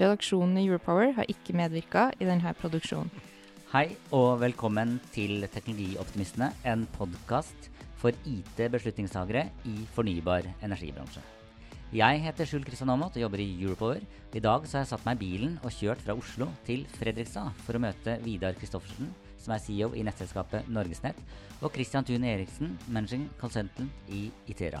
Redaksjonen i Europower har ikke medvirka i denne produksjonen. Hei og velkommen til Teknologioptimistene, en podkast for IT-beslutningstagere i fornybar energibransje. Jeg heter Skjul Kristian Aamodt og jobber i Europower. I dag har jeg satt meg i bilen og kjørt fra Oslo til Fredrikstad for å møte Vidar Kristoffersen, som er CEO i nettselskapet Norgesnett, og Christian Thune Eriksen, managing consultant i Itera.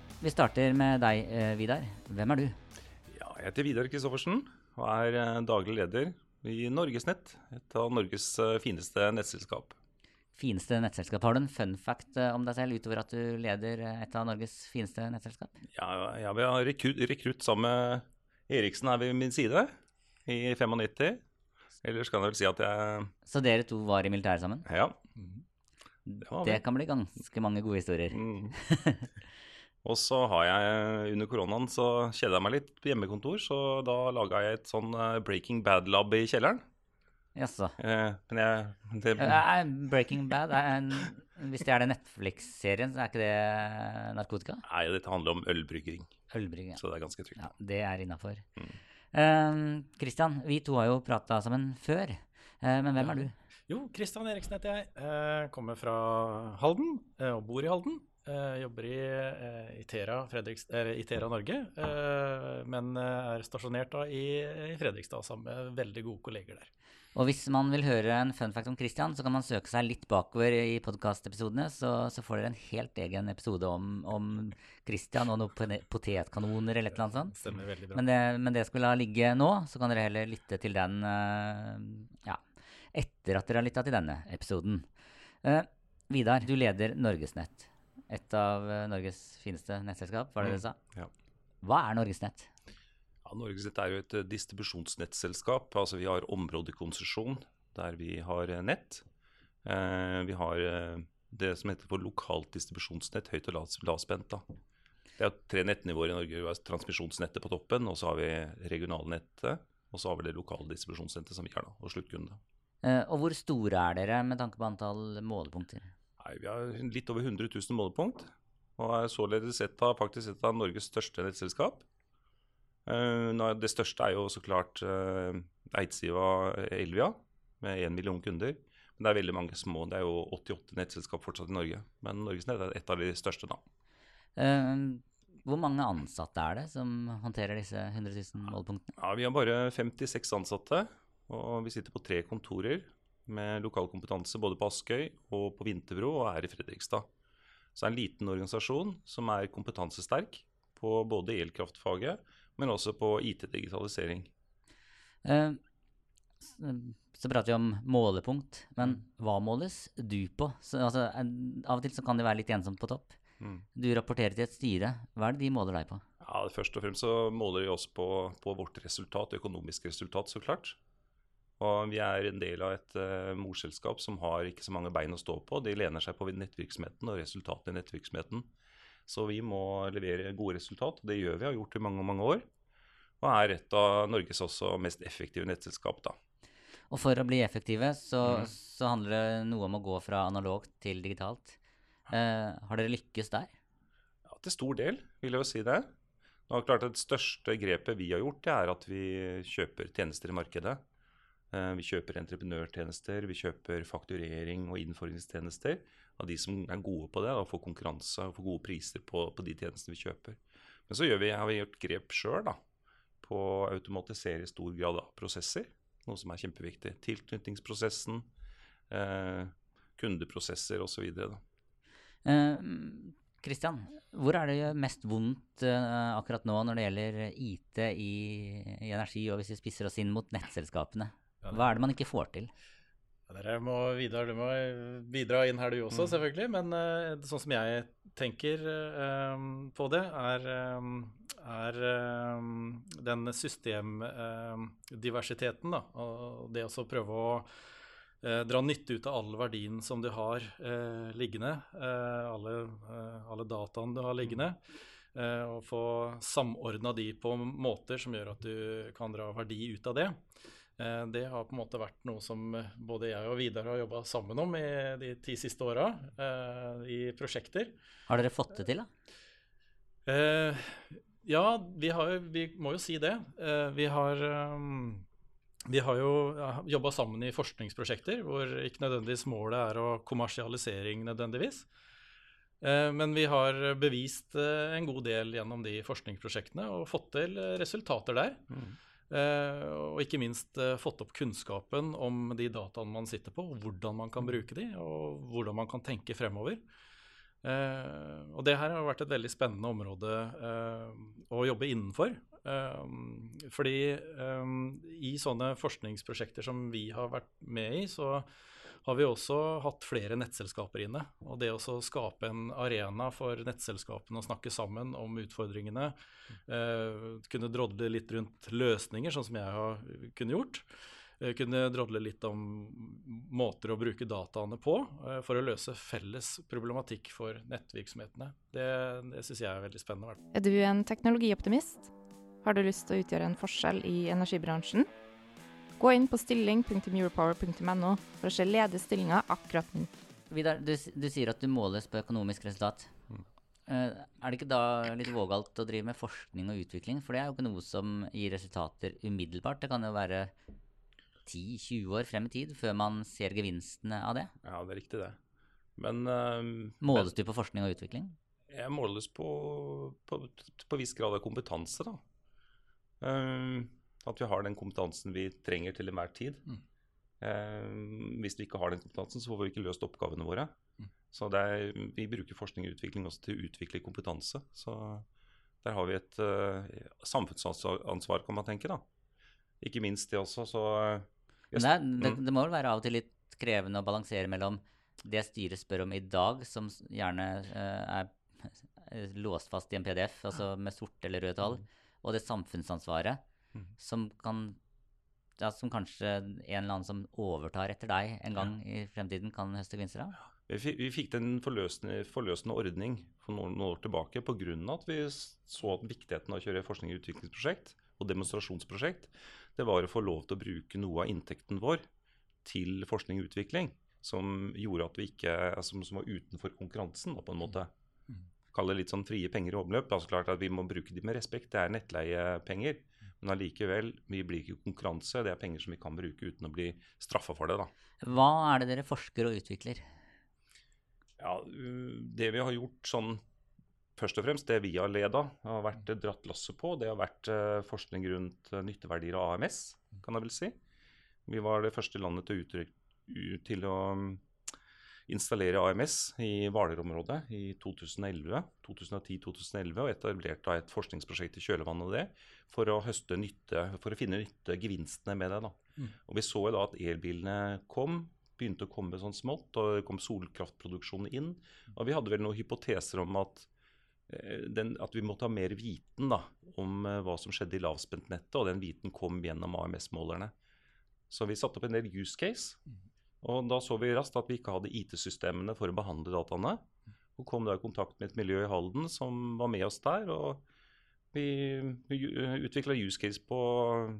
vi starter med deg, eh, Vidar. Hvem er du? Ja, jeg heter Vidar Kristoffersen og er eh, daglig leder i Norgesnett, et av Norges eh, fineste nettselskap. Fineste nettselskap. Har du en fun fact om deg selv utover at du leder et av Norges fineste nettselskap? Ja, ja vi har rekrutt, rekrutt sammen med Eriksen her ved min side i 95. Ellers kan jeg vel si at jeg Så dere to var i militæret sammen? Ja. Det Det kan bli ganske mange gode historier. Mm. Og så har jeg under koronaen så kjeda jeg meg litt på hjemmekontor, så da laga jeg et sånn eh, Breaking Bad-lab i kjelleren. Jaså. Eh, men jeg det, Eh, Breaking Bad, er en, hvis det er den Netflix-serien, så er ikke det narkotika? Nei, dette handler om ølbrygging, Ølbrygging. så det er ganske trygt. Ja, det er innafor. Mm. Kristian, vi to har jo prata sammen før. Eh, men hvem er du? Jo, Kristian Eriksen heter jeg. Eh, kommer fra Halden eh, og bor i Halden. Eh, jobber i eh, Itera, Itera Norge, eh, men er stasjonert da i, i Fredrikstad sammen med veldig gode kolleger der. Og hvis man vil høre en fun fact om Kristian, så kan man søke seg litt bakover i podkastepisodene, så, så får dere en helt egen episode om, om Kristian og noen potetkanoner eller et eller annet sånt. Stemmer veldig bra. Men det, men det skal vi la ligge nå, så kan dere heller lytte til den ja, etter at dere har lytta til denne episoden. Eh, Vidar, du leder Norgesnett. Et av eh, Norges fineste nettselskap, var det det du sa? Ja. Hva er Norgesnett? Ja, Norgesnett er jo et eh, distribusjonsnettselskap. Altså vi har områdekonsesjon der vi har eh, nett. Eh, vi har det som heter for lokalt distribusjonsnett, høyt og lavspent. da. Det er tre nettnivåer i Norge. Vi har transmisjonsnettet på toppen, og så har vi regionalnettet. Og så har vi det lokale distribusjonsnettet som vi har, da, og sluttkunde. Eh, og hvor store er dere med tanke på antall målepunkter? Nei, Vi har litt over 100 000 målepunkt, og er således et av, faktisk et av Norges største nettselskap. Eh, det største er jo så klart uh, Eidsiva Elvia, med 1 million kunder. Men det er veldig mange små. Det er jo 88 nettselskap fortsatt i Norge. Men Norgesnett er et av de største, da. Eh, hvor mange ansatte er det som håndterer disse 100 000 målepunktene? Ja, Vi har bare 56 ansatte, og vi sitter på tre kontorer med lokal kompetanse både på Askøy og på Vinterbro og her i Fredrikstad. Så det er en liten organisasjon som er kompetansesterk på både elkraftfaget, men også på IT-digitalisering. Eh, så prater vi om målepunkt, men hva måles du på? Så, altså, av og til så kan det være litt ensomt på topp. Mm. Du rapporterer til et styre. Hva er det de måler deg på? Ja, Først og fremst så måler de oss på, på vårt resultat, økonomisk resultat, så klart. Og vi er en del av et uh, morselskap som har ikke så mange bein å stå på. De lener seg på nettvirksomheten og resultatene i nettvirksomheten. Så vi må levere gode resultat, og det gjør vi, har gjort i mange mange år. Og er et av Norges også mest effektive nettselskap. da. Og for å bli effektive, så, Mm. så handler det noe om å gå fra analogt til digitalt. Uh, har dere lykkes der? Ja, Til stor del, vil jeg jo si det. Nå er det klart at Det største grepet vi har gjort, det er at vi kjøper tjenester i markedet. Eh, Vi kjøper entreprenørtjenester, vi kjøper fakturering og innfordringstjenester av de som er gode på det, og får konkurranse og får gode priser på, på de tjenestene vi kjøper. Men så vi, har vi gjort grep sjøl på å automatisere i stor grad av prosesser. noe som er kjempeviktig. Tilknytningsprosessen, eh, kundeprosesser osv. Kristian, uh, hvor er det mest vondt uh, akkurat nå når det gjelder IT i, i, energi, og hvis vi spisser oss inn mot nettselskapene? Hva er det man ikke får til? Dere må, Vidar, du må bidra inn her du også, mm. selvfølgelig. Men uh, sånn som jeg tenker på det, er, er den systemdiversiteten. da, og Det å prøve å eh, dra nytte ut av all verdien som du har eh, liggende, eh, alle, eh, alle, dataene du har liggende, eh, og få samordna de på måter som gjør at du kan dra verdi ut av det. Eh, det har på en måte vært noe som både jeg og Vidar har jobba sammen om i de ti siste åra, i prosjekter. Har dere fått det til, da? ja, vi, har, vi, må jo si det. vi har vi har jo jobba sammen i forskningsprosjekter hvor ikke nødvendigvis målet er å kommersialisering nødvendigvis. Eh, men vi har bevist eh, en god del gjennom de forskningsprosjektene og fått til resultater der. Mm. Og ikke minst fått opp kunnskapen om de dataene man sitter på, hvordan man kan bruke de, og hvordan man kan tenke fremover. Uh, og det her har vært et veldig spennende område å jobbe innenfor. Fordi i sånne forskningsprosjekter som vi har vært med i, så har vi også hatt flere nettselskaper inne. Og det å skape en arena for nettselskapene å snakke sammen om utfordringene, eh, kunne drodle litt rundt løsninger, sånn som jeg har kunne gjort, Eh, kunne drodle litt om måter å bruke dataene på eh, for å løse felles problematikk for nettvirksomhetene. Det, det syns jeg er veldig spennende. Er du en teknologioptimist? Har du lyst til å utgjøre en forskjell i energibransjen? Gå inn på stilling.europower.no for å se ledige stillinger akkurat nå. Vidar, du, du, sier at du måles på økonomisk resultat. Mm. Uh, er det ikke da litt vågalt å drive med forskning og utvikling? For det er jo ikke noe som gir resultater umiddelbart. Det kan jo være 10-20 år frem i tid før man ser gevinstene av det? Ja, det er riktig, det. Men um, Måles du på forskning og utvikling? Jeg måles på, på, på viss grad av kompetanse, da. Uh, at vi har den kompetansen vi trenger til enhver tid. Mm. Eh, hvis vi ikke har den kompetansen, så får vi ikke løst oppgavene våre. Mm. Så er, vi bruker forskning og utvikling også til å utvikle kompetanse. Så der har vi et uh, samfunnsansvar, kan man tenke. da. Ikke minst det også, så men det, det, mm. det, må vel være av og til litt krevende å balansere mellom det styret spør om i dag, som gjerne uh, er låst fast i en PDF, altså med sorte eller røde tall, mm. og det samfunnsansvaret mm. som kan ja, som kanskje en eller annen som overtar etter deg en gang i fremtiden, kan høste gevinster av? Vi fikk en forløsende, forløsende ordning for noen, noen år tilbake pga. at vi så at viktigheten av å kjøre forskning- og utviklingsprosjekt og demonstrasjonsprosjekt det var å få lov til å bruke noe av inntekten vår til forskning og utvikling. Som gjorde at vi ikke, som, som var utenfor konkurransen, på en måte. Mm. Kalle det litt sånn frie penger i omløp. Altså klart at Vi må bruke de med respekt. Det er nettleiepenger. Men allikevel, vi blir ikke konkurranse. Det er penger som vi kan bruke uten å bli straffa for det. da. Hva er det dere forsker og utvikler? Ja, Det vi har gjort sånn først og fremst det vi har leda, har vært dratt lasset på, det har vært uh, forskning rundt uh, nytteverdier av AMS, kan jeg vel si. Vi var det første landet til, utrykk, til å um, installere AMS i Hvaler-området i 2011, 2010-2011, og etablerte et forskningsprosjekt i kjølvannet av det for å høste nytte, for å finne nyttegevinstene med det. Mm. Og Vi så da at elbilene kom, begynte å komme sånn smått, og det kom solkraftproduksjon inn. Og vi hadde vel noen hypoteser om at Eh, den, at vi måtte ha mer viten da, om uh, hva som skjedde i lavspentnettet, og den viten kom gjennom AMS-målerne. Så vi satte opp en del use case. Og da så vi raskt at vi ikke hadde IT-systemene for å behandle dataene. Og kom da i kontakt med et miljø i Halden som var med oss der. og vi, vi utvikla use case på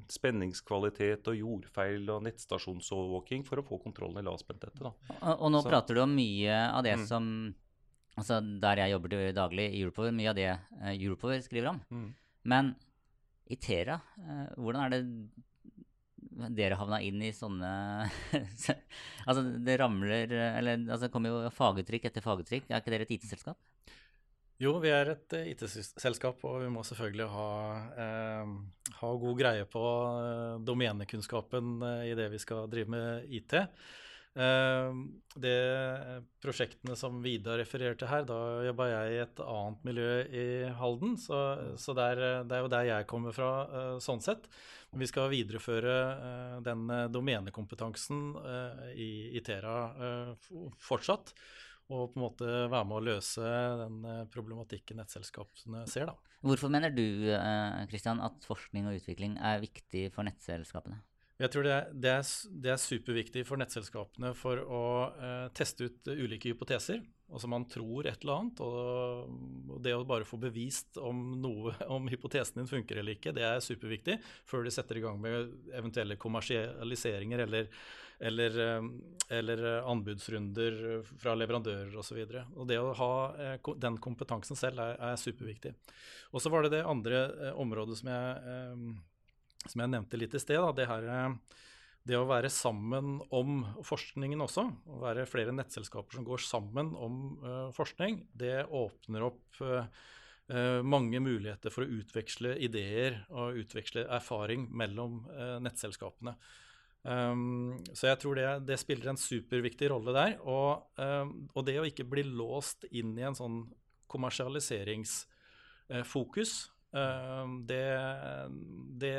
spenningskvalitet og jordfeil og nettstasjonsovervåking for å få kontrollen i lavspentnettet. Og, og nå Så. prater du om mye av det mm. som Altså Der jeg jobber daglig i Europower, mye av det uh, Europower skriver om. Mm. Men i Tera, hvordan er det dere havna inn i sånne Altså, det ramler Eller altså, det kommer jo faguttrykk etter faguttrykk. Er ikke dere et IT-selskap? Jo, vi er et eh, IT-selskap, og vi må selvfølgelig ha, eh, ha god greie på eh, domenekunnskapen eh, i det vi skal drive med IT. Eh, det prosjektene som Vidar refererte her, da jobba jeg i et annet miljø i Halden, så, så det, er, det, er, jo der jeg kommer fra eh, sånn sett. Vi skal videreføre den domenekompetansen i Itera fortsatt og på en måte være med å løse den eh, problematikken nettselskapene ser. Da. Hvorfor mener du Kristian, eh, at forskning og utvikling er viktig for nettselskapene? Jeg tror det er, det er, det er superviktig for nettselskapene for å eh, teste ut ulike hypoteser. Altså man tror et eller annet, og det å bare få bevist om, noe, om hypotesen din funker eller ikke, det er superviktig før de setter i gang med eventuelle kommersialiseringer eller eller, eh, eller eh, anbudsrunder fra leverandører osv. Det å ha eh, den kompetansen selv er, er superviktig. Og så var det det andre området som jeg, som jeg nevnte litt i sted. Da, det, her, det å være sammen om forskningen også, å være flere nettselskaper som går sammen om uh, forskning, det åpner opp uh, mange muligheter for å utveksle ideer og utveksle erfaring mellom nettselskapene. Um, så jeg tror det, det, spiller en superviktig rolle der. Og, um, og, det å ikke bli låst inn i en sånn kommersialiseringsfokus, det, det,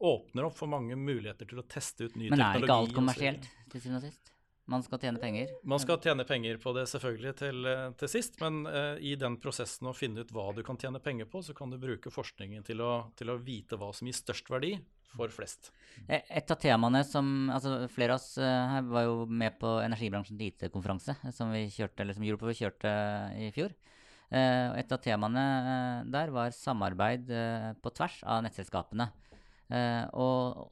åpner opp for mange muligheter til å teste ut ny teknologi. Men er ikke alt kommersielt til syvende og sist? Man skal tjene penger? Man skal tjene penger på det selvfølgelig til, eh, til sist, men uh, i den prosessen å finne ut hva du kan tjene penger på, så kan du bruke forskningen til å, til å vite hva som gir størst verdi for flest. Eh, et av temaene som altså Flere av oss uh, her var jo med på energibransjens IT-konferanse som vi kjørte, eller som Europower kjørte i fjor. Uh, et av temaene der var samarbeid på tvers av nettselskapene. og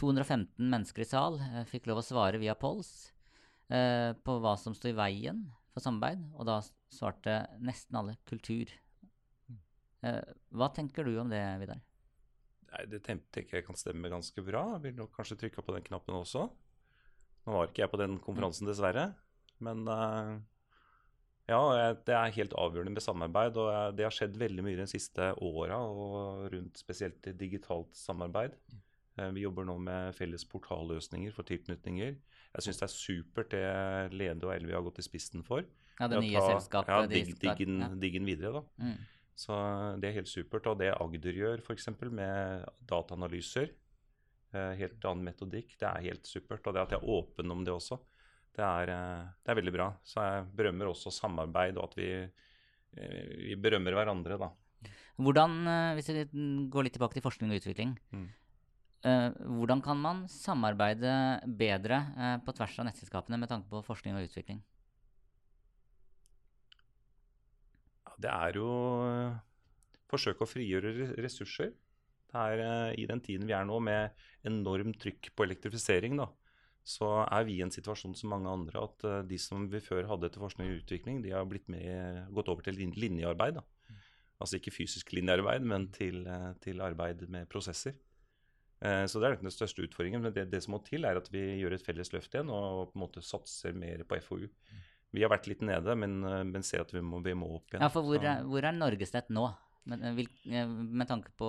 215 mennesker i sal fikk lov å svare via Pols. Eh, på hva som sto i veien for samarbeid, og da svarte nesten alle kultur. Eh, hva tenker du om det, Vidar? Nei, Det tenker jeg kan stemme ganske bra. Jeg vil nok kanskje trykke på den knappen også. Nå var ikke jeg på den konferansen, dessverre. Men uh, ja, det er helt avgjørende med samarbeid. Og det har skjedd veldig mye de siste åra, rundt spesielt digitalt samarbeid. Uh, vi jobber nå med felles portalløsninger for tilknytninger. Jeg syns det er supert det Lede og Elvi har gått i spissen for. Ja, det nye ta, selskapet. Ja, dig, diggen, ja. diggen videre, da. Mm. Så det er helt supert. Og det Agder gjør, f.eks. med dataanalyser, eh, helt annen metodikk, det er helt supert. Og det at jeg er åpen om det også, det er, eh, det er veldig bra. Så jeg berømmer også samarbeid, og at vi, eh, vi berømmer hverandre, da. Hvordan, hvis vi går litt tilbake til forskning og utvikling, mm. Hvordan kan man samarbeide bedre på tvers av nettselskapene med tanke på forskning og utvikling? Det er jo forsøke å frigjøre ressurser. Det er I den tiden vi er nå med enormt trykk på elektrifisering, da, så er vi i en situasjon som mange andre at de som vi før hadde til forskning og utvikling, de har blitt med, gått over til linjearbeid. Da. Mm. Altså ikke fysisk linjearbeid, men til, til arbeid med prosesser. Uh, så det er den største utfordringen. Men det, det, som må til, er at vi gjør et felles løft igjen og på en måte satser mer på FoU. Vi har vært litt nede, men, men ser at vi må, vi må, opp igjen. Ja, for Hvor er, hvor er Norgesnett nå? Med, vil, med, tanke på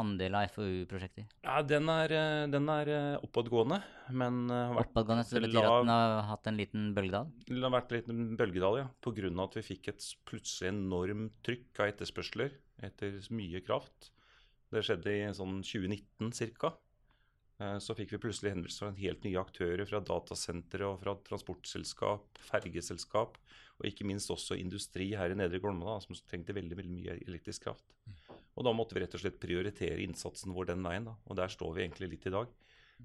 andel av FoU-prosjekter? Ja, Den er, den er oppadgående, men har vært Oppadgående, Så det betyr lav, at den har hatt en liten bølgedal? Den har vært en liten bølgedal, ja. Pga. at vi fikk et plutselig enormt trykk av etterspørsler etter mye kraft. Det skjedde i sånn 2019 ca. Eh, så fikk vi plutselig henvendelser fra helt nye aktører fra datasentre og fra transportselskap, fergeselskap og ikke minst også industri her i Nedre Glomma som trengte veldig, veldig mye elektrisk kraft. Og da måtte vi rett og slett prioritere innsatsen vår den veien. Da. Og der står vi egentlig litt i dag.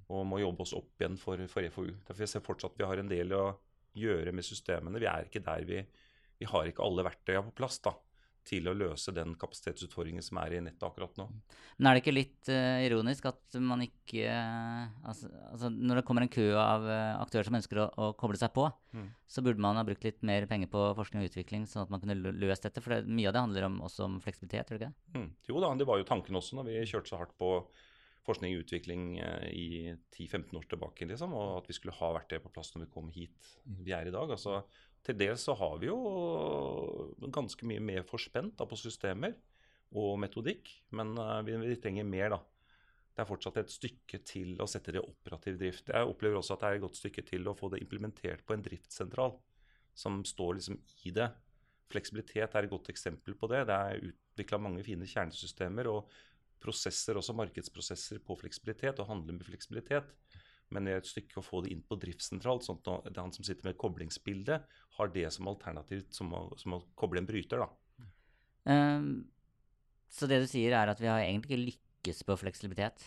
Og må jobbe oss opp igjen for, for FoU. Derfor jeg ser fortsatt vi har en del å gjøre med systemene. Vi er ikke der vi Vi har ikke alle verktøyene på plass. da til å løse den kapasitetsutfordringen som er i nettet akkurat nå. Men er det ikke litt uh, ironisk at man ikke uh, altså, altså, Når det kommer en kø av uh, aktører som ønsker å, å koble seg på, mm. så burde man ha brukt litt mer penger på forskning og utvikling, sånn at man kunne løst dette? For det, mye av det handler om, også om fleksibilitet, gjør det ikke? Mm. Jo da, det var jo tanken også når vi kjørte så hardt på, forskning og utvikling i 10-15 år tilbake, liksom, og at vi skulle ha vært det på plass når vi kom hit vi er i dag. Altså, til dels så har vi jo ganske mye mer forspent da, på systemer og metodikk, men uh, vi, trenger mer, da. Det er fortsatt et stykke til å sette det i operativ drift. Jeg opplever også at det er et godt stykke til å få det implementert på en driftssentral som står liksom i det. Fleksibilitet er et godt eksempel på det. Det er utvikla mange fine kjernesystemer og prosesser, også markedsprosesser på fleksibilitet, og handler med fleksibilitet. Men det er et stykke å få det inn på driftssentralt, sånn at han som sitter med koblingsbildet, har det som alternativ som å, som å koble en bryter. da. Um, så det du sier, er at vi har egentlig ikke lykkes på fleksibilitet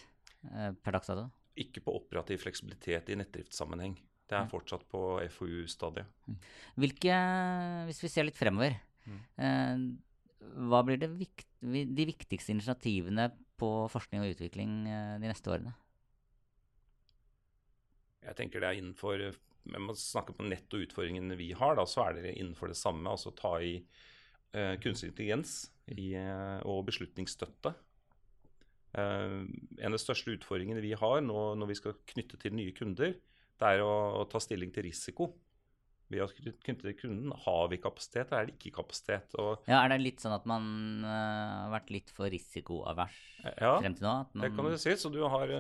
uh, per dags dato? Ikke på operativ fleksibilitet i nettdriftssammenheng. Det er fortsatt på FoU-stadiet. Mm. Hvilke, hvis vi ser litt fremover, mm. uh, hva blir vikt, de viktigste initiativene på forskning og utvikling uh, de neste årene? Jeg tenker det er innenfor Men man snakker på netto utfordringene vi har, da, så er det innenfor det samme. Altså ta i uh, kunstig intelligens i, uh, og beslutningsstøtte. Uh, en av de største utfordringene vi har nå når vi skal knytte til nye kunder, det er å, å ta stilling til risiko. Ved å knytte til kunden, har vi kapasitet, eller er det ikke kapasitet? Og, ja, Er det litt sånn at man har vært litt for risikoavers ja, frem til nå? Ja, det kan du si. Så du har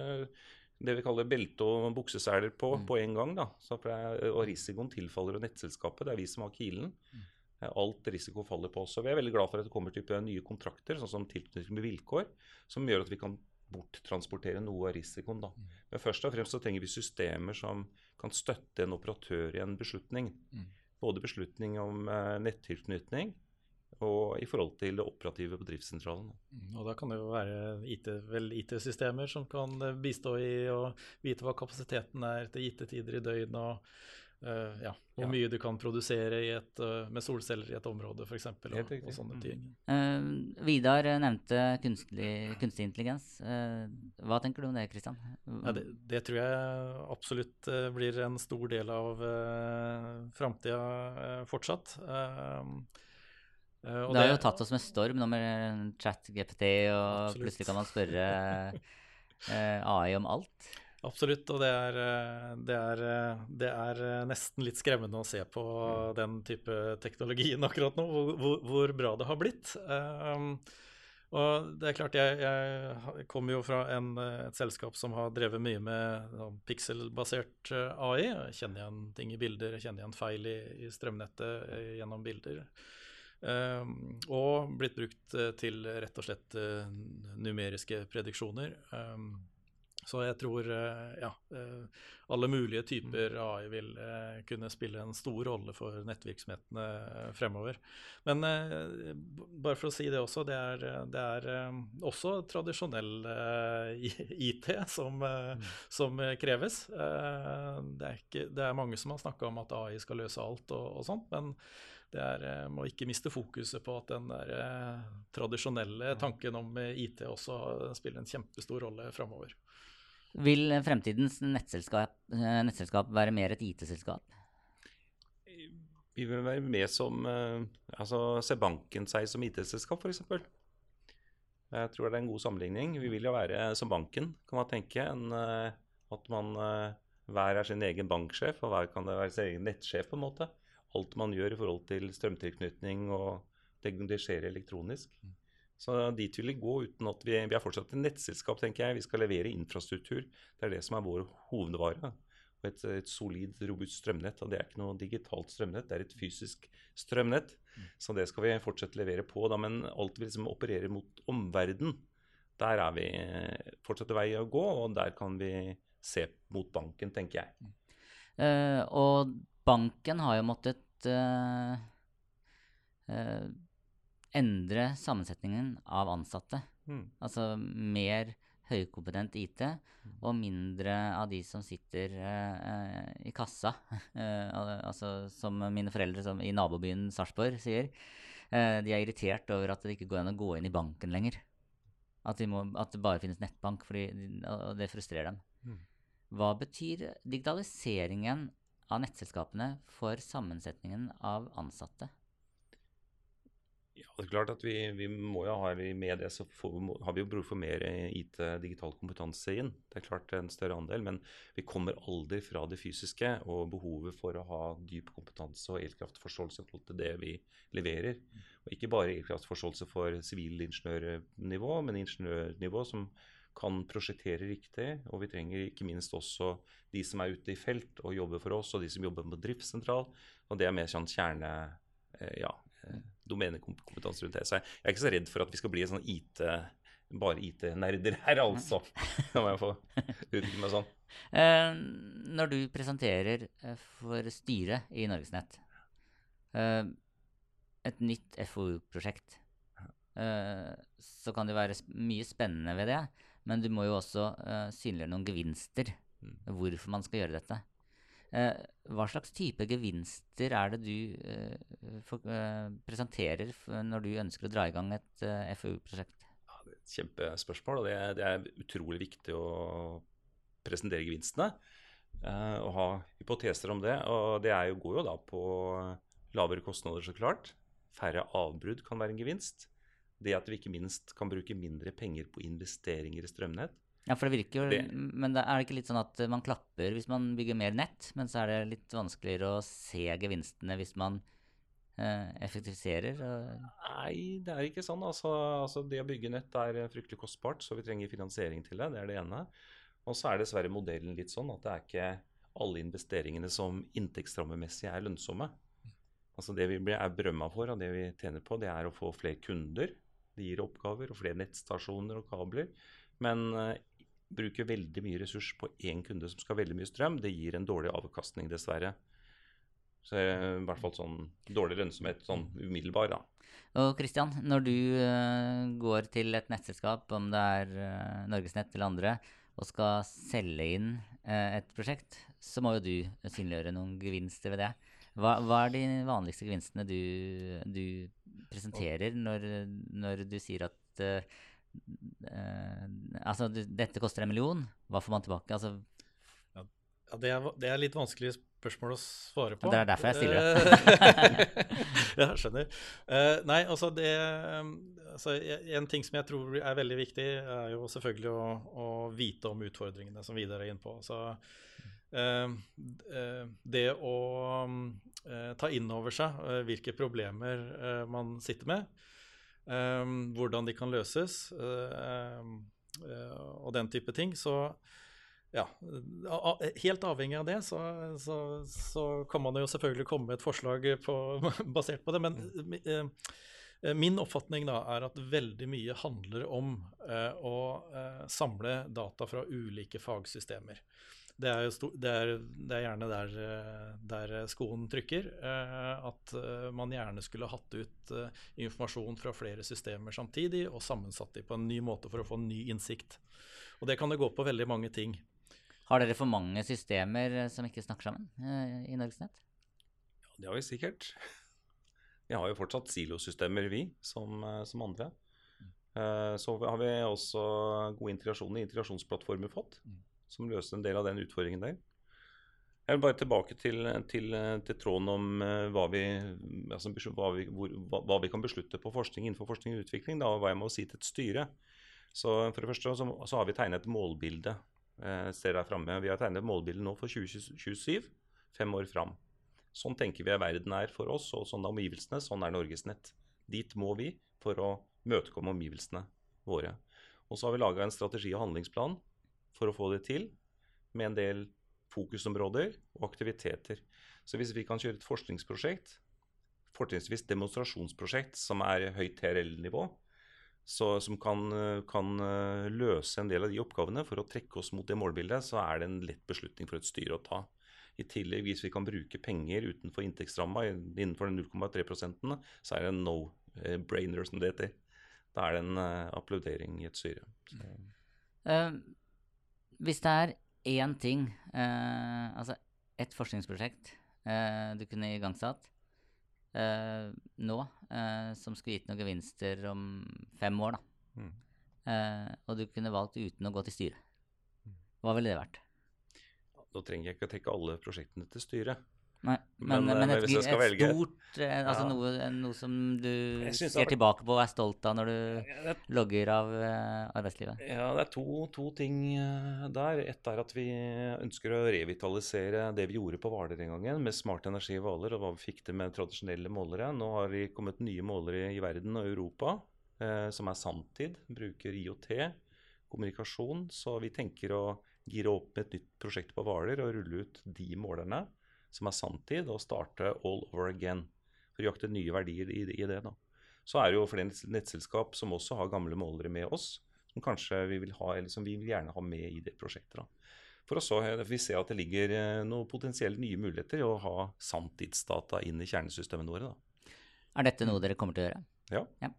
det vi kaller belte- og bukseseler på mm. på en gang. da. Er, og risikoen tilfaller jo nettselskapet. Det er vi som har kilen. Mm. Eh, alt risiko faller på oss. Og vi er veldig glad for at det kommer type nye kontrakter, sånn som tilknytning med vilkår, som gjør at vi kan borttransportere noe av risikoen. da. Mm. Men først og fremst så trenger vi systemer som kan støtte en operatør i en beslutning. Mm. Både beslutning om eh, nettilknytning, og i forhold til det operative på driftssentralen. Mm, og da kan det jo være IT-systemer IT som kan eh, bistå i å vite hva kapasiteten er til gitte tider i døgnet, og uh, ja, hvor ja. mye du kan produsere et, uh, med solceller i et område, f.eks. Og, og sånne ting. Uh, Vidar nevnte kunstig, kunstig intelligens. hva tenker du om det, Kristian? Ja, det, det, tror jeg absolutt blir en stor del av uh, framtida fortsatt. Uh, Uh, det har jo tatt oss med storm nå med chat-GPT, og Absolutt. plutselig kan man spørre uh, eh, AI om alt. Absolutt, og det er, eh, det, er, det er, nesten litt skremmende å se på mm. den type teknologien akkurat nå, hvor, hvor bra det har blitt. Um, og det er klart, jeg, jeg kommer jo fra en, et selskap som har drevet mye med pikselbasert AI. Kjenner igjen ting i bilder, kjenner igjen feil i, i strømnettet gjennom bilder. Ehm, og blitt brukt eh, til rett og slett eh, numeriske prediksjoner. Ehm, så jeg tror eh, ja, alle mulige typer mm. AI vil kunne spille en stor rolle for nettvirksomhetene fremover. Men bare for å si det også, det er, det er også tradisjonell IT som, mm. som kreves. Det er, ikke, det er, mange som har snakka om at AI skal løse alt og, og sånt, men det er, eh, må ikke miste fokuset på at den der, eh, tradisjonelle tanken om eh, IT også spiller en kjempestor rolle framover. Vil fremtidens nettselskap, nettselskap være mer et IT-selskap? Vi vil være med som altså Ser banken seg som IT-selskap, f.eks.? Jeg tror det er en god sammenligning. Vi vil jo være som banken, kan man tenke. En, at man hver er sin egen banksjef, og hver kan være sin egen nettsjef, på en måte alt man gjør i forhold til strømtilknytning og det, det skjer elektronisk. Mm. Så dit vil vi gå uten at vi, vi er fortsatt et nettselskap, tenker jeg. Vi skal levere infrastruktur. Det er det som er vår hovedvare. Og et, et solid, robust strømnett. Og det er ikke noe digitalt strømnett, det er et fysisk strømnett. Mm. Så det skal vi fortsatt levere på. Da. Men alt vi liksom opererer mot omverden, der er vi fortsatt vei å gå, og der kan vi se mot banken, tenker jeg. Uh, og banken har jo måttet uh, uh, endre sammensetningen av ansatte. Mm. Altså mer høykompetent IT mm. og mindre av de som sitter uh, i kassa. altså som mine foreldre som i nabobyen Sarpsborg sier. de er irritert over at det ikke går an å gå inn i banken lenger. At, de må, at det bare finnes nettbank, fordi, og det frustrerer dem. Mm. Hva betyr digitaliseringen av nettselskapene for sammensetningen av ansatte? Ja, det er klart at vi, vi må jo ha med det, så får, har vi jo bruk for mer IT, digital kompetanse inn. Det er klart en større andel, men vi kommer aldri fra det fysiske og behovet for å ha dyp kompetanse og elkraftforståelse til det vi leverer. Og ikke bare elkraftforståelse for sivilingeniørnivå, men ingeniørnivå som kan prosjektere riktig. Og vi trenger ikke minst også de som er ute i felt og jobber for oss, og de som jobber på driftssentral. Og det er mer sånn kjerne... Eh, ja, Eh, domenekompetanse rundt det. Så jeg, er ikke så redd for at vi skal bli en sånn IT, bare IT-nerder her, altså. Da må jeg få uttrykke meg sånn. Eh, når du presenterer for styret i Norgesnett et nytt FoU-prosjekt, så kan det være mye spennende ved det, men du må jo også uh, synliggjøre noen gevinster. Mm. Hvorfor man skal gjøre dette. Uh, hva slags type gevinster er det du uh, for, presenterer når du ønsker å dra i gang et FoU-prosjekt? Ja, det er et kjempespørsmål, og det, det, er utrolig viktig å presentere gevinstene. og ha hypoteser om det. Og det jo, går jo da på lavere kostnader, så klart. Færre avbrudd kan være en gevinst. Det at vi ikke minst kan bruke mindre penger på investeringer i strømnett. Ja, for det virker jo det. Men er det ikke litt sånn at man klapper hvis man bygger mer nett, men så er det litt vanskeligere å se gevinstene hvis man eh, effektiviserer? Nei, det er ikke sånn. Altså, altså, det å bygge nett er fryktelig kostbart, så vi trenger finansiering til det. Det er det ene. Og så er dessverre modellen litt sånn at det er ikke alle investeringene som inntektsrammemessig er lønnsomme. Altså Det vi er berømma for, og det vi tjener på, det er å få flere kunder. Det gir oppgaver og flere nettstasjoner og kabler. Men eh, bruker veldig mye ressurs på én kunde som skal ha veldig mye strøm, det gir en dårlig avkastning, dessverre. Så i hvert fall sånn dårlig lønnsomhet sånn umiddelbar, da. Og Christian, når du uh, går til et nettselskap, om det er uh, Norgesnett eller andre, og skal selge inn et prosjekt, så må jo du synliggjøre noen gevinster ved det. Hva, hva er de vanligste gevinstene du, du presenterer når, når, du sier at uh, Altså, dette koster en million, hva får man tilbake? Altså, ja, det, er, det er litt vanskelig spørsmål å svare på. Det er derfor jeg stiller det. ja, skjønner. Uh, nei, altså det altså En ting som jeg tror er veldig viktig, er jo selvfølgelig å, å vite om utfordringene som Vidar er inne på. Så det å ta inn over seg hvilke problemer man sitter med, hvordan de kan løses og den type ting. Så ja, helt avhengig av det, så, så, så, kan man jo selvfølgelig komme med et forslag på, basert på det. Men uh, min oppfatning da er at veldig mye handler om uh, å samle data fra ulike fagsystemer. Det er, jo det er, det er gjerne der, der, skoen trykker. Eh, at eh, man gjerne skulle hatt ut eh, informasjon fra flere systemer samtidig og sammensatt de på en ny måte for å få en ny innsikt. Og det kan det gå på veldig mange ting. Har dere for mange systemer som ikke snakker sammen i Norgesnett? Ja, det har vi sikkert. Vi har jo fortsatt silosystemer, vi, som, som andre. Så har vi også gode integrasjoner, integrasjonsplattformer fått. Mm som løser en del av den utfordringen der. Jeg vil bare tilbake til, til, til tråden om hva, vi, altså, hva, vi, hvor, hva, vi, kan beslutte på forskning innenfor forskning og utvikling, da, og hva jeg må si til et styre. Så For det første så, så har vi tegnet et målbilde. Eh, ser der fremme. Vi har tegnet et målbilde nå for 2027, fem år fram. Sånn tenker vi at verden er for oss, og sånn er omgivelsene. Sånn er Norges nett. Dit må vi for å møtekomme omgivelsene våre. Og så har vi laga en strategi- og handlingsplan for å få det til, med en del fokusområder og aktiviteter. Så hvis vi kan kjøre et forskningsprosjekt, fortrinnsvis demonstrasjonsprosjekt som er høyt TRL-nivå, som kan, kan, eh, løse en del av de oppgavene for å trekke oss mot det målbildet, så er det en lett beslutning for et styre å ta. I tillegg, hvis vi kan bruke penger utenfor inntektsramma, innenfor den 0,3% så er det en no-brainer, som det heter. Da er det en uh, applaudering i et styre. Uh, hvis det er én ting, uh, altså et forskningsprosjekt uh, du kunne igangsatt eh, nå, eh, som skulle gitt noen gevinster om fem år, da, mm. Eh, og du kunne valgt uten å gå til styret, hva ville det vært? Da trenger jeg ikke å trekke alle prosjektene til styret. Nei, men, Men, eh, men, men et, hvis jeg skal et stort eh, Altså Ja. noe, noe som du ser det er- tilbake på og er stolt av når du Ja, det logger av eh, arbeidslivet. Ja, det er to, to ting eh, der. Ett er at vi ønsker å revitalisere det vi gjorde på Hvaler en gang med smart energi i Hvaler, og hva vi fikk til med tradisjonelle målere. Nå har det kommet nye målere i verden og Europa, eh, som er sanntid. Bruker IOT, kommunikasjon. Så vi tenker å gire opp med et nytt prosjekt på Hvaler og rulle ut de målerne som er sanntid, og starte all over again. For å jakte nye verdier i, i det. da. Så er det jo flere nett- nettselskap som også har gamle målere med oss, som kanskje vi vil ha, eller som vi vil gjerne ha med i det prosjektet. da. For å så, vi ser at det ligger eh, noen potensielle nye muligheter i å ha sanntidsdata inn i kjernesystemene våre. da. Er dette noe dere kommer til å gjøre? Ja. Ja.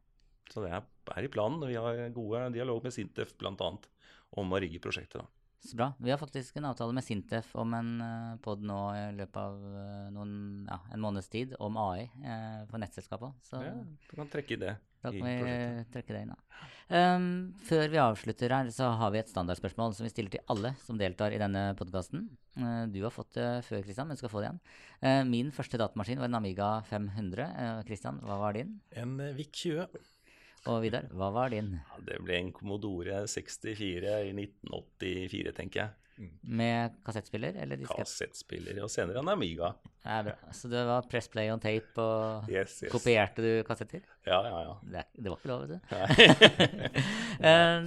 Så det er, er i planen. Vi har gode dialog med Sintef bl.a. om å rigge prosjektet. da. Så bra. Vi har faktisk en avtale med Sintef om en uh, pod nå i løpet av eh, noen, ja, en måneds tid om AI eh, for nettselskapet. Så Ja, du kan trekke i det da i kan vi prosjektet. trekke det inn. Da. Um, før vi avslutter her, så har vi et standardspørsmål som vi stiller til alle som deltar i denne podkasten. du har fått det før, Kristian, men du skal få det igjen. Eh, min første datamaskin var en Amiga 500. Kristian, hva var din? En eh, VIC 20. Og Vidar, hva var din? Ja, det ble en Commodore 64 i 1984, tenker jeg. Med kassettspiller eller diskett? Kassettspiller, og senere en Amiga. Ja, bra. Så det var press play on tape, og Yes, yes. kopierte du kassetter? Ja, ja, ja. Det, det var ikke lov, vet du. Eh,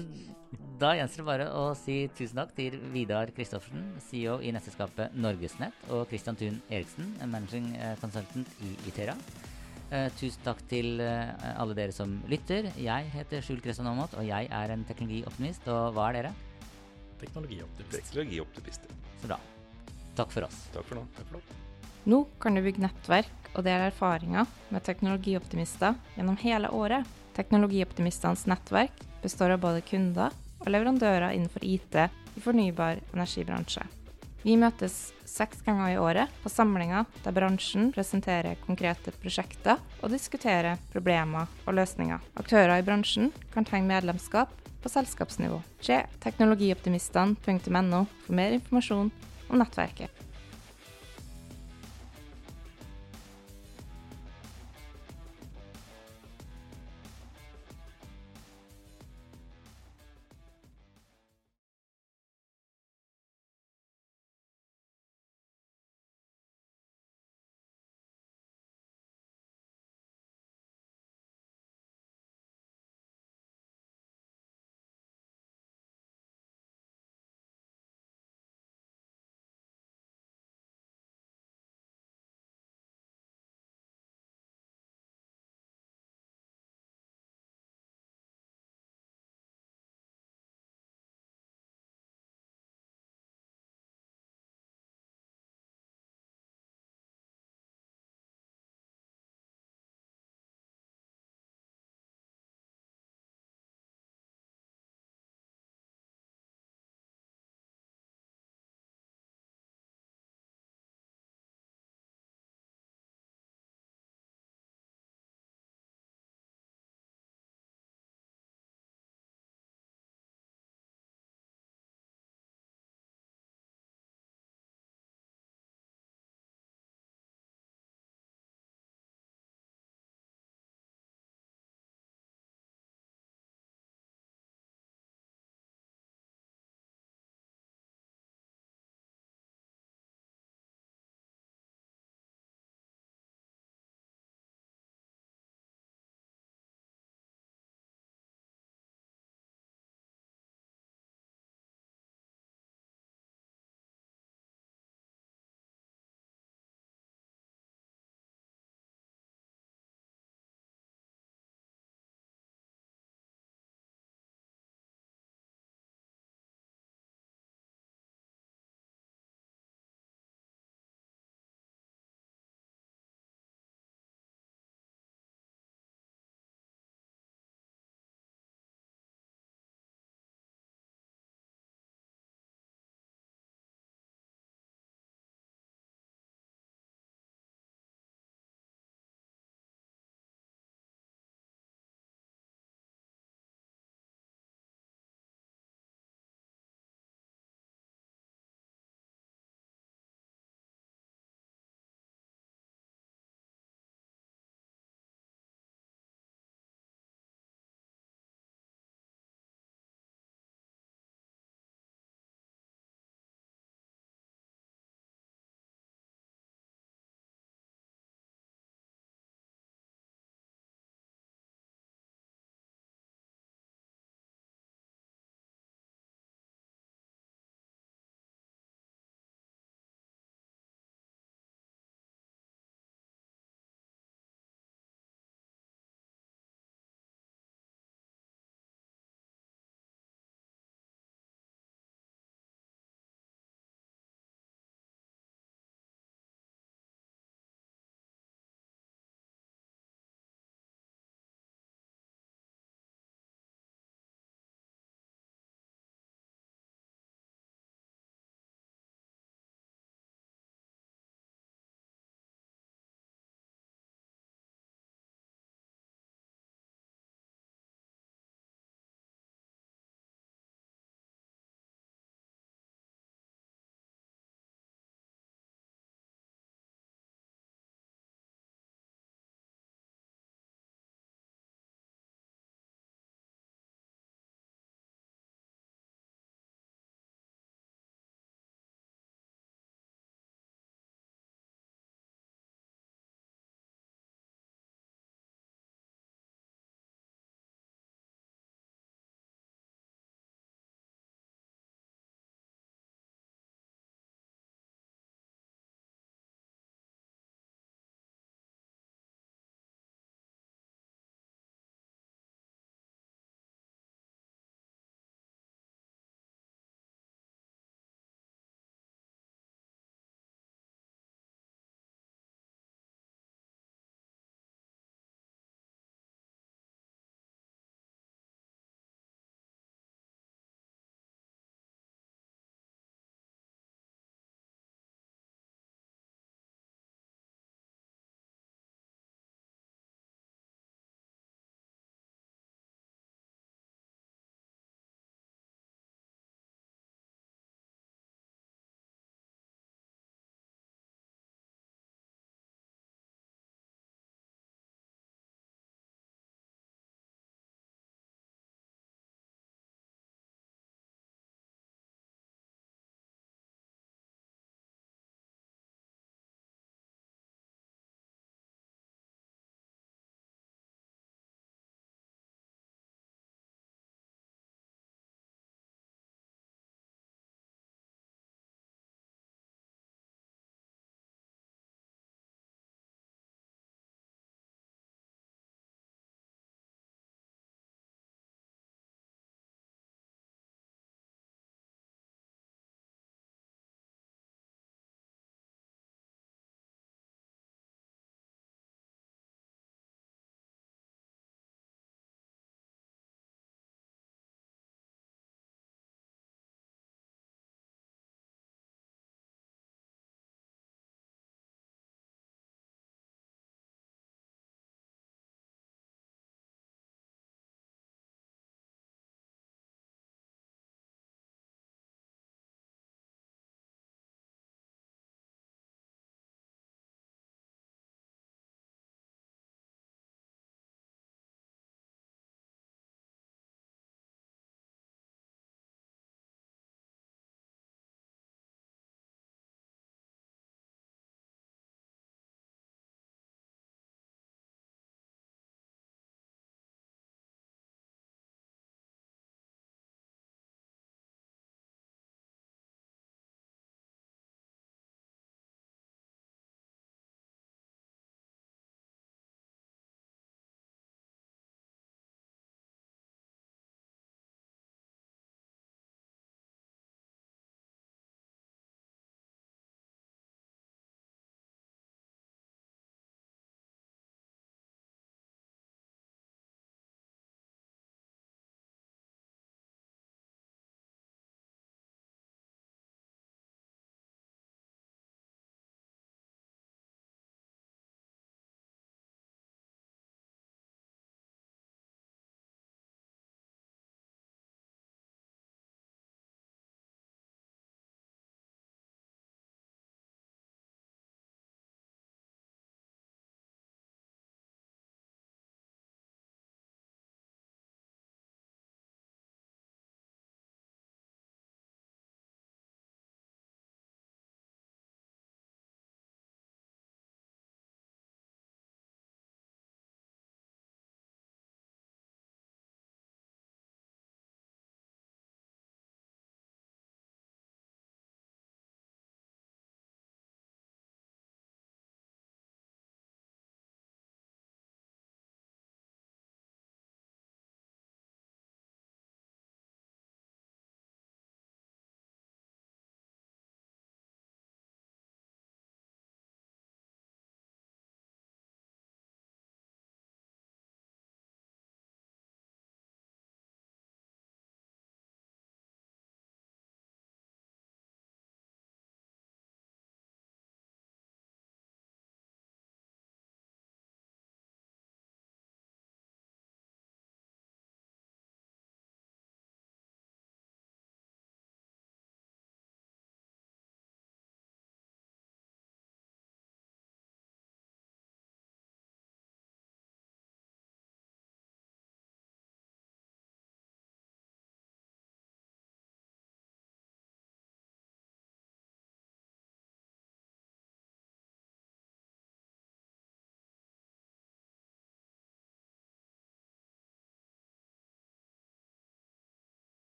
da gjenstår det bare å si tusen takk til Vidar Kristoffersen, CEO i nettselskapet Norgesnett, og Christian Thun Eriksen, managing eh, consultant i Itera. Eh, tusen takk til eh, alle dere som lytter. Jeg heter Skjul Kristian Aamodt, og jeg er en teknologioptimist. Og hva er dere? Teknologioptimist. Teknologioptimister. Så bra. Takk for oss. Takk for nå. Takk for nå. Nå kan du bygge nettverk og dele erfaringer med teknologioptimister gjennom hele året. Teknologioptimistenes nettverk består av både kunder og leverandører innenfor IT i fornybar energibransje. Vi møtes seks ganger i året på samlinger der bransjen presenterer konkrete prosjekter og diskuterer problemer og løsninger. Aktører i bransjen kan tegne medlemskap på selskapsnivå. Se teknologioptimistene.no for mer informasjon om nettverket.